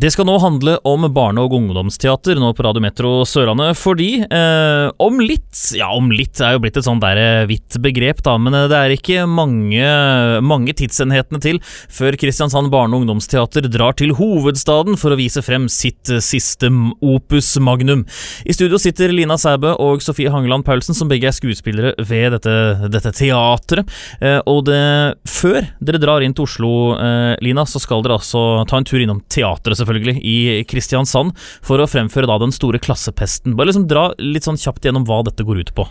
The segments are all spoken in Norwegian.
Det skal nå handle om barne- og ungdomsteater nå på Radio Metro Sørlandet, fordi eh, om litt Ja, om litt er jo blitt et sånn der eh, hvitt begrep, da, men eh, det er ikke mange, mange tidsenhetene til før Kristiansand barne- og ungdomsteater drar til hovedstaden for å vise frem sitt eh, siste opus magnum. I studio sitter Lina Sæbø og Sofie Hangeland Paulsen, som begge er skuespillere ved dette, dette teatret. Eh, og det, før dere drar inn til Oslo, eh, Lina, så skal dere altså ta en tur innom teatret, selvfølgelig selvfølgelig, i Kristiansand, for å fremføre da den store klassepesten. Bare liksom dra litt sånn kjapt gjennom hva dette går ut på.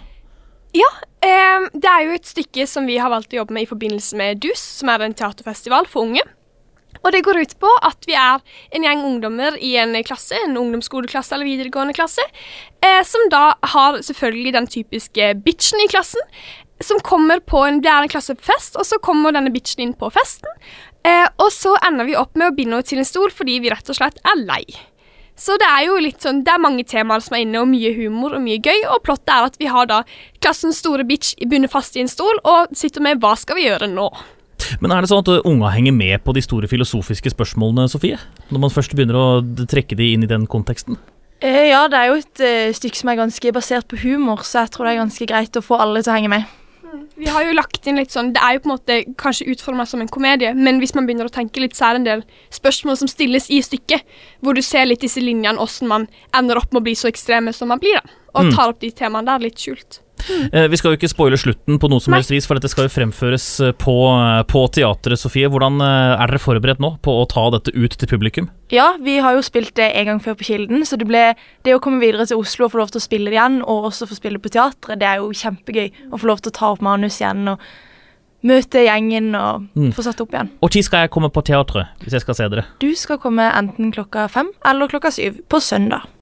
Ja, eh, det er jo et stykke som vi har valgt å jobbe med i forbindelse med DUS, som er en teaterfestival for unge. Og det går ut på at vi er en gjeng ungdommer i en klasse, en ungdomsskoleklasse eller videregående klasse, eh, som da har selvfølgelig den typiske bitchen i klassen, som kommer på en, Det er en klassefest, og så kommer denne bitchen inn på festen. Eh, og så ender vi opp med å binde henne til en stol fordi vi rett og slett er lei. Så det er jo litt sånn, det er mange temaer som er inne, og mye humor og mye gøy. Og plottet er at vi har da klassens store bitch bundet fast i en stol og sitter med 'hva skal vi gjøre nå'? Men er det sånn at unga henger med på de store filosofiske spørsmålene, Sofie? Når man først begynner å trekke de inn i den konteksten? Eh, ja, det er jo et uh, stykke som er ganske basert på humor, så jeg tror det er ganske greit å få alle til å henge med. Vi har jo lagt inn litt sånn Det er jo på en måte kanskje utforma som en komedie, men hvis man begynner å tenke litt, så er det en del spørsmål som stilles i stykket, hvor du ser litt disse linjene, åssen man ender opp med å bli så ekstreme som man blir, da. Og mm. tar opp de temaene der litt skjult. Mm. Vi skal jo ikke spoile slutten på noe som helst vis, for dette skal jo fremføres eh, på, eh, på, teatret. Sofie, hvordan er dere forberedt nå på å ta dette ut til publikum? Ja, vi har jo spilt det en gang før på Kilden, så det, ble, det å komme videre til Oslo og få lov til å spille det igjen, og også få spille på teatret, det er jo kjempegøy. Å få lov til å ta opp manus igjen og møte gjengen og mm. få satt opp igjen. Og Når skal jeg komme på teatret, hvis jeg skal se dere? Du skal komme enten klokka fem eller klokka syv på søndag.